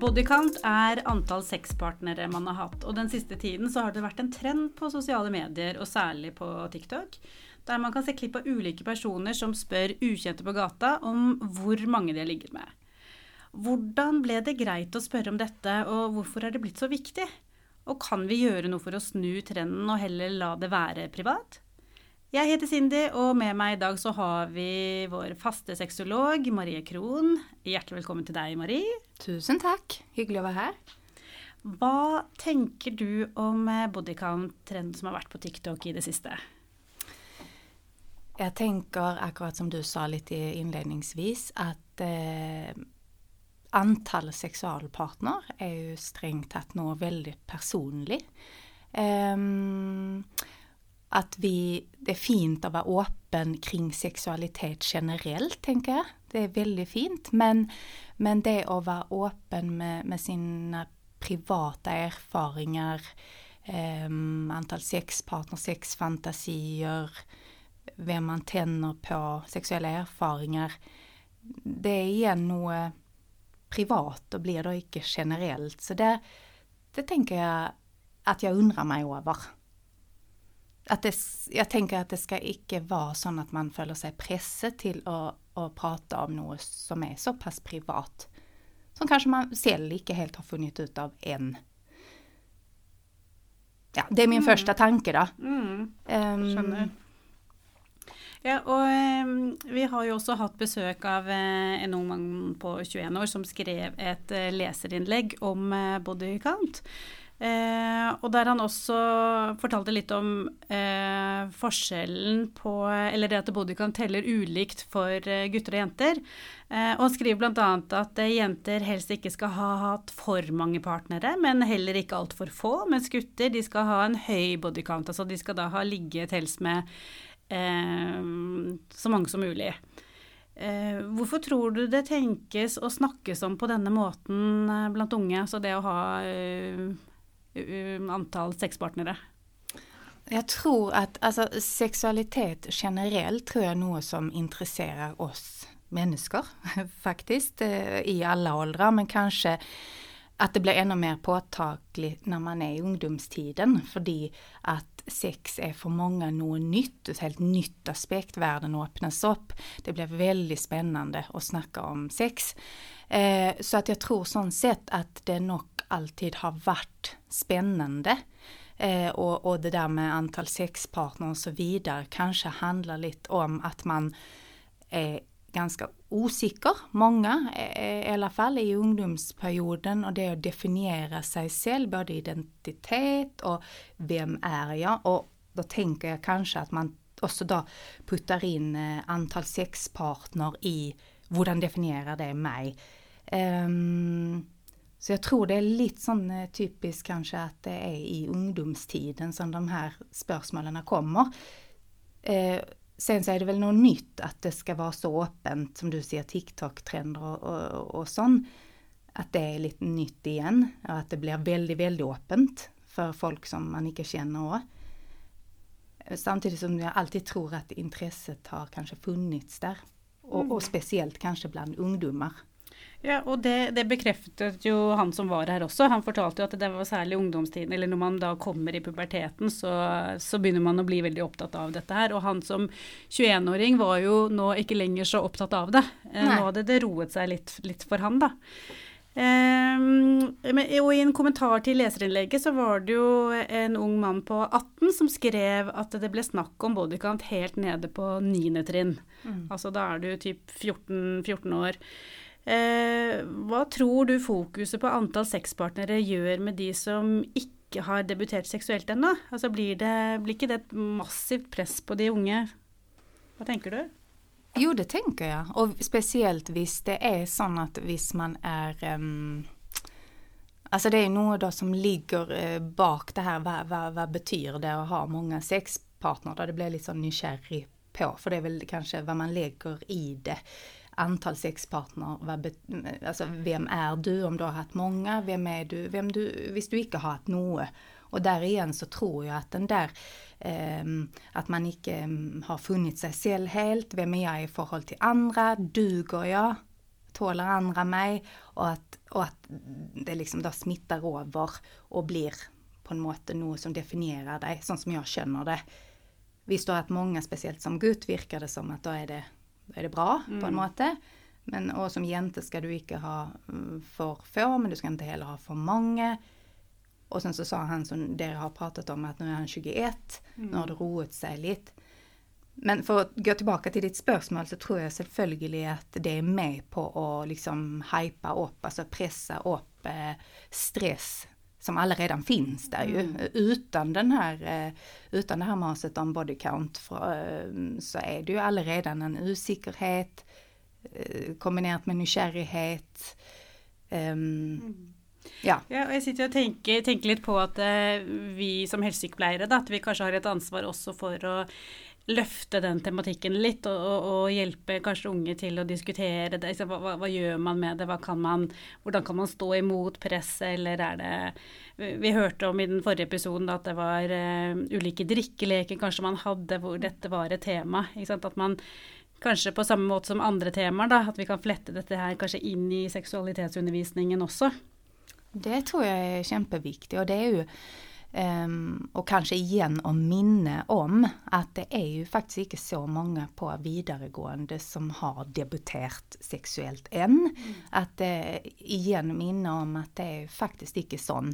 Bodycount är antall sexpartnere man har haft och den sista tiden så har det varit en trend på sociala medier, och särskilt på TikTok, där man kan se klipp av olika personer som spör okända på gatan om hur många de har med. Hur blev det grejt att fråga om detta och varför har det blivit så viktigt? Och kan vi göra något för att snu trenden och hellre låta det vara privat? Jeg heter Cindy, og med meg i dag så har vi vår faste sexolog Marie Krohn. Hjertelig velkommen til deg, Marie. Tusen takk. Hyggelig å være her. Hva tenker du om bodycount-trenden som har vært på TikTok i det siste? Jeg tenker, akkurat som du sa litt innledningsvis, at eh, antall seksualpartner er jo strengt tatt noe veldig personlig. Um, att vi Det är fint att vara öppen kring sexualitet generellt, tänker jag. Det är väldigt fint. Men, men det att vara öppen med, med sina privata erfaringer, eh, antal sexpartner, sexfantasier, vem man tänder på, sexuella erfaringar. Det är igen något eh, privat och blir då icke generellt. Så det, det tänker jag att jag undrar mig över at det, jeg tenker at det skal ikke være sånn at man føler seg presset til å, å, prate om noe som er såpass privat. Som kanskje man selv ikke helt har funnet ut av enn. Ja, det er min mm. første tanke, da. Mm. Um. Ja, og um, vi har jo også hatt besøk av uh, en ung mann på 21 år som skrev et uh, leserinnlegg om uh, body count. Eh, og der han også fortalte litt om eh, forskjellen på Eller det at bodycount teller ulikt for eh, gutter og jenter. Eh, og han skriver bl.a. at eh, jenter helst ikke skal ha hatt for mange partnere, men heller ikke altfor få. Mens gutter de skal ha en høy bodycount. Altså de skal da ha ligget helst med eh, så mange som mulig. Eh, hvorfor tror du det tenkes og snakkes om på denne måten blant unge? Altså det å ha Eh, antal sexpartnere? Jag tror att alltså, sexualitet generellt tror jag nog som intresserar oss människor faktiskt eh, i alla åldrar Men kanske att det blir ännu mer påtagligt när man är i ungdomstiden, För att sex är för många något nytt, ett helt nytt aspekt. världen öppnas upp, Det blir väldigt spännande att snacka om sex. Eh, så att jag tror sånt sett att det nog alltid har varit spännande. Eh, det där med antal sexpartner och så vidare kanske handlar lite om att man eh, ganska osäker, många eh, eh, i alla fall i ungdomsperioden, och det att definiera sig själv, både identitet och vem är jag? Och då tänker jag kanske att man också då puttar in eh, antal sexpartner i hur definierar det mig? Um, så jag tror det är lite sån typiskt kanske att det är i ungdomstiden som de här spörsmålen kommer. Eh, sen så er det vel noe nytt at det skal være så åpent, som du sier, TikTok-trender og, og, og, sånn. At det er litt nytt igjen, og at det blir veldig, veldig åpent for folk som man ikke kjenner òg. Samtidig som jeg alltid tror at interesset har kanskje funnits der. Og, og spesielt kanskje blant ungdommer. Ja, og det, det, bekreftet jo han som var her også. Han fortalte jo at det var særlig ungdomstiden, eller når man da kommer i puberteten, så, så begynner man å bli veldig opptatt av dette her. Og han som 21-åring var jo nå ikke lenger så opptatt av det. Eh, Nei. Nå hadde det roet seg litt, litt for han, da. Um, og I en kommentar til leserinnlegget så var det jo en ung mann på 18 som skrev at det ble snakk om bodycount helt nede på 9. trinn. Mm. Altså da er du typ 14, 14 år. Eh, vad tror du fokuset på antal sexpartnere gör med de som inte har debuterat sexuellt ännu? Alltså blir, det, blir inte det ett massivt press på de unga? Vad tänker du? Jo, det tänker jag. Och speciellt visst det är så att visst man är... um, Alltså det är något som ligger uh, bak det här, vad, vad, vad betyder det att ha många sexpartnere? Det blir lite sånn nyfiken på. För det är väl kanske vad man lägger i det antal sexpartner, vad alltså vem är du, om du har haft många, vem är du, vem du visst du inte har haft något. Och där igen så tror jag att den där, eh, att man inte ehm, har funnit sig själv helt. vem är jag i förhållande till andra, Duger jag, tålar andra mig? Och att, och att det liksom då smittar över och blir på en måte något som definierar dig, sånt som jag känner det. Visst då har många speciellt som gutt, virkar det som att då är det, er det bra, på en måte. Men, og som jente skal du ikke ha mm, for få, men du skal ikke heller ha for mange. Og sen så sa han som dere har pratet om, at nå er han 21, nå har det roet seg litt. Men for å gå tilbake til ditt spørsmål, så tror jeg selvfølgelig at det er med på å liksom hype opp, altså presse opp eh, stress som allerede finnes der jo. Uten, den her, eh, uten det her maset om body count eh, så er det jo allerede en usikkerhet eh, kombinert med nysgjerrighet. Um, ja. ja. og jeg sitter og tenker, tenker litt på at eh, vi som helsesykepleiere, da, at vi kanskje har et ansvar også for å løfte den tematikken litt, og, og, og, hjelpe kanskje unge til å diskutere det. Hva, hva, hva, gjør man med det? Kan man, hvordan kan man stå imot press, eller er det Vi hørte om i den forrige episoden at det var eh, uh, ulike drikkeleker kanskje man hadde hvor dette var et tema. At man kanskje på samme måte som andre temaer, da, at vi kan flette dette her kanskje inn i seksualitetsundervisningen også. Det tror jeg er kjempeviktig, og det er jo Um, og kanskje igjen å minne om at det er jo faktisk ikke så mange på videregående som har debutert seksuelt enn. Mm. At uh, igjen minne om at det er faktisk ikke sånn.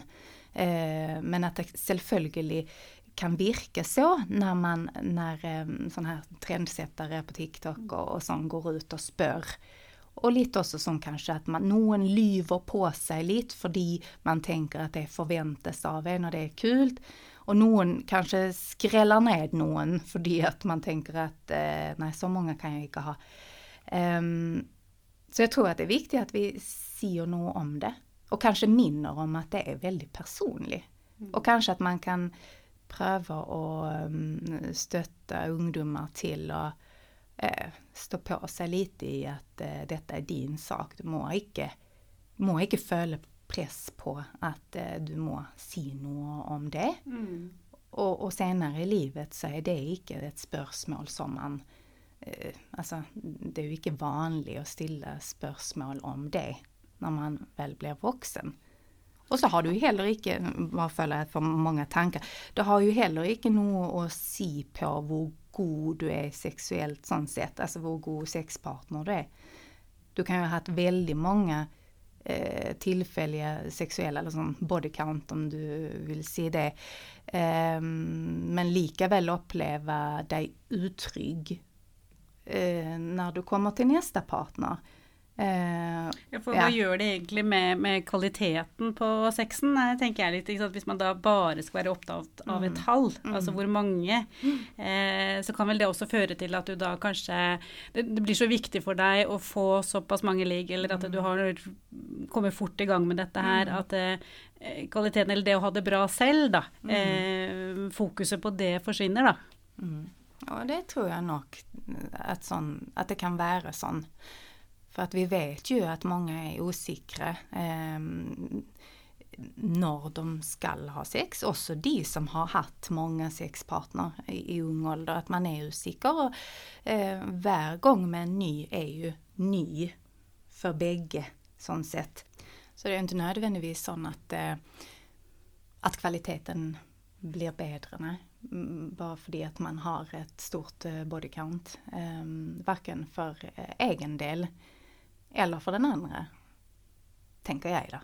Uh, men at det selvfølgelig kan virke så når man når um, sånne her trendsettere på TikTok og, og sånn går ut og spør og litt også sånn kanskje at man, noen lyver på seg litt fordi man tenker at det forventes av en, og det er kult. Og noen kanskje skreller ned noen fordi at man tenker at eh, nei, så mange kan jeg ikke ha. Um, så jeg tror at det er viktig at vi sier noe om det. Og kanskje minner om at det er veldig personlig. Mm. Og kanskje at man kan prøve å um, støtte ungdommer til å eh, stå på seg litt i at eh, dette er din sak. Du må ikke, må ikke føle press på at eh, du må si noe om det. Mm. Og, og, senere i livet så er det ikke et spørsmål som man eh, Altså, det er jo ikke vanlig å stille spørsmål om det når man vel blir voksen. Og så har du heller ikke bare føler jeg for mange tanker, det har jo heller ikke noe å si på god du är sexuellt, sånt sett, alltså hur god sexpartner du är. Du kan ju ha haft väldigt många eh, tillfälliga sexuella eller sån body count om du vill se det, eh, men likaväl uppleva dig utrygg eh, när du kommer till nästa partner. Uh, ja, for hva ja. gjør det egentlig med, med, kvaliteten på sexen, tenker jeg litt. Hvis man da bare skal være opptatt av et mm. tall, mm. altså hvor mange, mm. uh, så kan vel det også føre til at du da kanskje det, det, blir så viktig for deg å få såpass mange ligg, eller at du har kommet fort i gang med dette her, mm. at uh, kvaliteten, eller det å ha det bra selv, da, mm. fokuset på det forsvinner, da. Ja, det tror jeg nok at, sånn, at det kan være sånn. För att vi vet ju att många är osäkra. eh, när de skal ha sex. Också de som har haft många sexpartner i, i ung ålder. Att man är osäker. Och, eh, hver gång med en ny är ju ny För bägge. sånn sätt. Så det är inte nödvändigtvis så att eh, att kvaliteten blir bättre. Mm, bara för det att man har ett stort body count. Eh, ehm, verken eh, egen del eller för den andra, tänker jag då.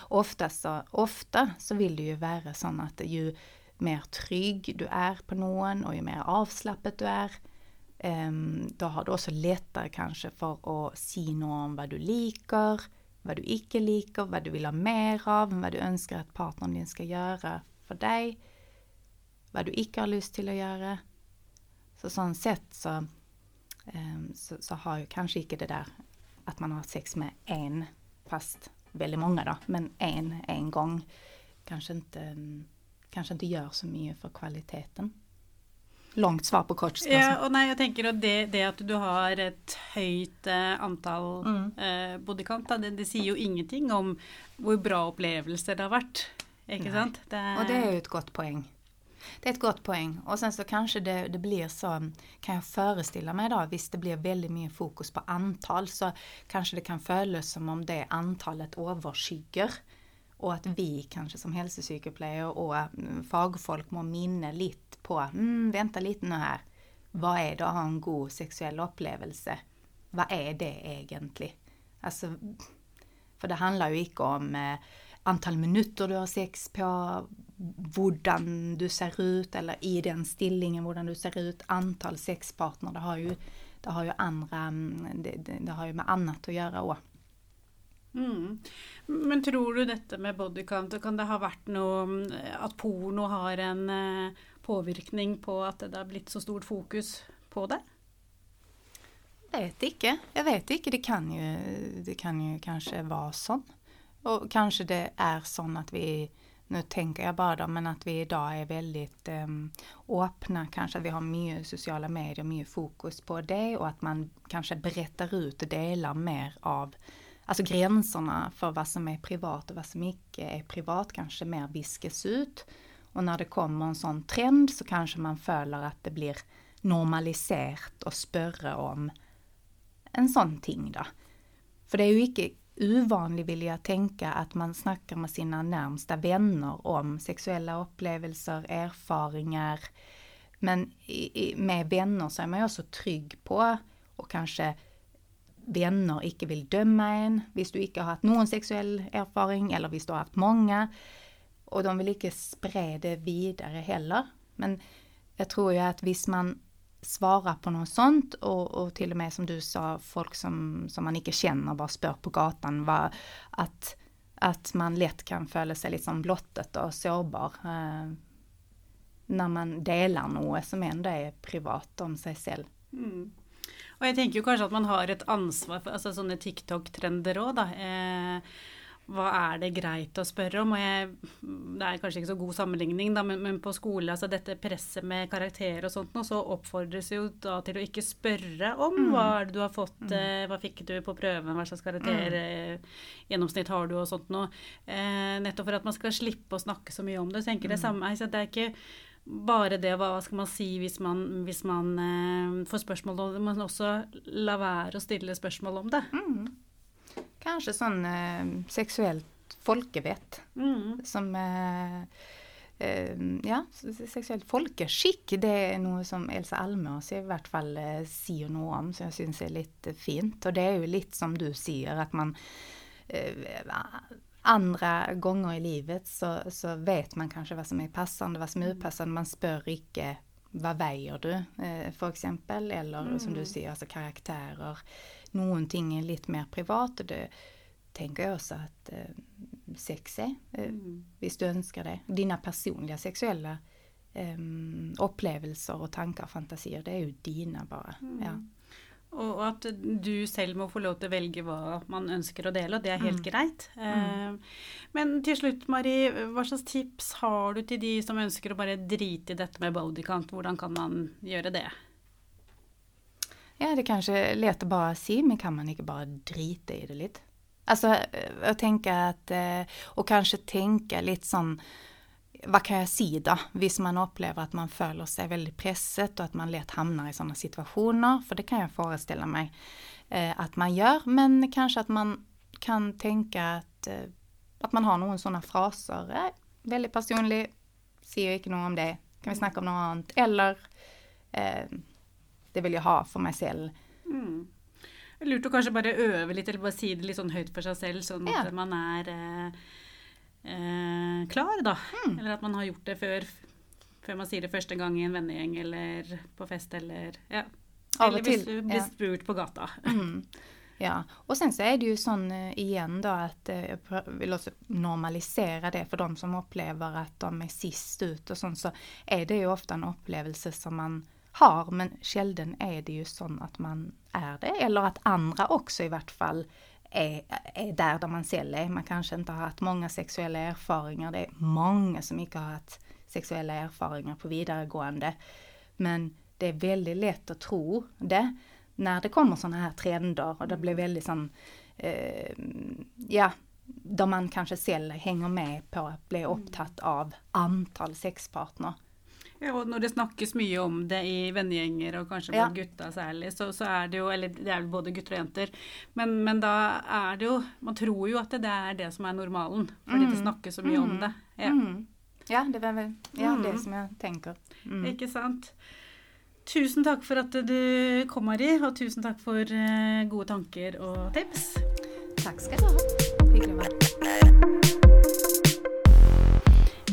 Ofta så, ofta så vill det ju vara så att ju mer trygg du är på någon och ju mer avslappet du är, ehm, då har du också lättare kanske för att se någon om du liker, vad du icke liker, vad du vill ha mer av, vad du önskar att partnern din ska göra för dig, vad du icke har lust till att göra. Så sånt sett så, ehm, så, så har ju kanske icke det där at man har sex med én, fast veldig mange da, men én en gang, kanskje ikke, kanskje ikke gjør så mye for kvaliteten. Langt svar på kort. Ja, og nei, jeg tenker at det, det at du har et høyt eh, antall mm. eh, bodycount, det, det, sier jo ingenting om hvor bra opplevelser det har sant? Det, og det er jo et godt poeng. Det är ett gott poäng. Och sen så kanske det, det blir så, kan jag föreställa mig då, visst det blir väldigt mycket fokus på antal så kanske det kan följas som om det antalet överskygger. Och att vi kanske som hälsopsykoplejer och mm, fagfolk må minne lite på, mm, vänta lite nu här, vad är det att ha en god sexuell upplevelse? Vad är det egentligen? Alltså, för det handlar ju inte om eh, antal minuter du har sex på, hur du ser ut eller i den stillingen hur du ser ut, antal sexpartner, det har ju, det har ju andra, mm, det, det, har ju med annat att göra också. Mm. Men tror du detta med bodycount, kan det ha varit något, att porno har en eh, påvirkning på att det har blivit så stort fokus på det? Jag vet inte. Jag vet inte. Det kan ju, det kan ju kanske vara så. Och kanske det är så att vi, nu tänker jag bara då, men att vi idag är väldigt um, öppna, kanske att vi har mycket sociala medier, mycket fokus på det och att man kanske berättar ut och delar mer av Alltså gränserna för vad som är privat och vad som icke är privat kanske mer viskas ut. Och när det kommer en sån trend så kanske man följer att det blir normaliserat och spörre om en sån ting då. För det är ju icke ovanlig vill jag tänka att man snackar med sina närmsta vänner om sexuella upplevelser, erfaringar. Men med vänner så är man ju också trygg på och kanske vänner icke vill döma en, visst du icke har haft någon sexuell erfaring eller visst du har haft många. Och de vill icke sprida det vidare heller. Men jag tror ju att visst man svara på något sånt och, och till och med som du sa, folk som, som man inte känner bara spör på gatan, var, att, att man lätt kan följa sig liksom blottet och sårbar eh, när man delar något som ändå är privat om sig själv. Mm. Och jag tänker ju kanske att man har ett ansvar för alltså, sådana TikTok-trender också. Eh, hva er det greit å spørre om? Og jeg, det er kanskje ikke så god sammenligning, da, men, men, på skole, altså dette presset med karakterer og sånt, og så oppfordres jo da til å ikke spørre om mm. hva er det du har fått, mm. eh, hva fikk du på prøven, hva slags karakter, mm. eh, har du og sånt noe. Eh, nettopp for at man skal slippe å snakke så mye om det. Så tenker mm. det samme, altså, det er ikke bare det, hva skal man si hvis man, hvis man eh, får spørsmål om det, men også la være å stille spørsmål om det. Mm. Kanske sån eh, sexuellt folkevett. Mm. Som eh, eh, ja, sexuellt folkeskick, det är något som Elsa Almås i vart fall eh, säger något om, som jag syns är lite fint. Och det är ju lite som du säger, att man eh, andra gånger i livet så, så vet man kanske vad som är passande, vad som är opassande. Man spör icke vad väger du eh, för exempel eller mm. som du mm. säger, alltså karaktärer någonting är lite mer privat och det tänker jag också att eh, sex är, eh, mm. visst du önskar det. Dina personliga sexuella eh, upplevelser och tankar och fantasier, det är ju dina bara. Mm. Ja. Och att du själv må få lov att välja vad man önskar att dela, det är helt mm. grejt. Mm. Men till slut Marie, vad slags tips har du till de som önskar att bara drita i detta med bodycount? Hur kan man göra det? Ja, det kanske är lätt att bara se, men kan man inte bara drita i det lite? Alltså, jag tänker att, eh, och kanske tänka lite sån... vad kan jag se då? Visst, man upplever att man följer sig väldigt pressat och att man lätt hamnar i sådana situationer, för det kan jag föreställa mig eh, att man gör, men kanske att man kan tänka att, att man har någon sådana fraser, äh, väldigt personlig, ser inte något om det, kan vi snacka om något annat, eller eh, det vill jag ha för mig själv. Mm. Lurt att kanske bara öva lite eller bara säga det lite sån högt för sig själv så ja. att man är eh, eh, klar då. Mm. Eller att man har gjort det för, för man säger det första gången i en vännergäng eller på fest eller ja. Eller till, blir ja. spurt på gatan. Mm. Ja, och sen så är det ju sån eh, igen då att eh, jag vill också normalisera det för de som upplever att de är sist ut och sånt så är det ju ofta en upplevelse som man har, men sällan är det ju så att man är det, eller att andra också i vart fall är, är där där man själv är. Man kanske inte har haft många sexuella erfarenheter, det är många som inte har haft sexuella erfarenheter på vidaregående. Men det är väldigt lätt att tro det när det kommer sådana här trender och det blir väldigt sån, eh, ja, där man kanske själv hänger med på att bli upptatt av antal sexpartner. Ja, og når det snakkes mye om det i vennegjenger og kanskje blant ja. gutta særlig, så, så, er det jo Eller det er vel både gutter og jenter, men, men, da er det jo Man tror jo at det, det er det som er normalen, fordi mm. det snakkes så mye mm. om det. Ja. Mm. ja, det var vel ja, det mm. som jeg tenker. Mm. Ikke sant. Tusen takk for at du kom, Mari, og tusen takk for uh, gode tanker og tips. Takk skal du ha. Hyggelig å være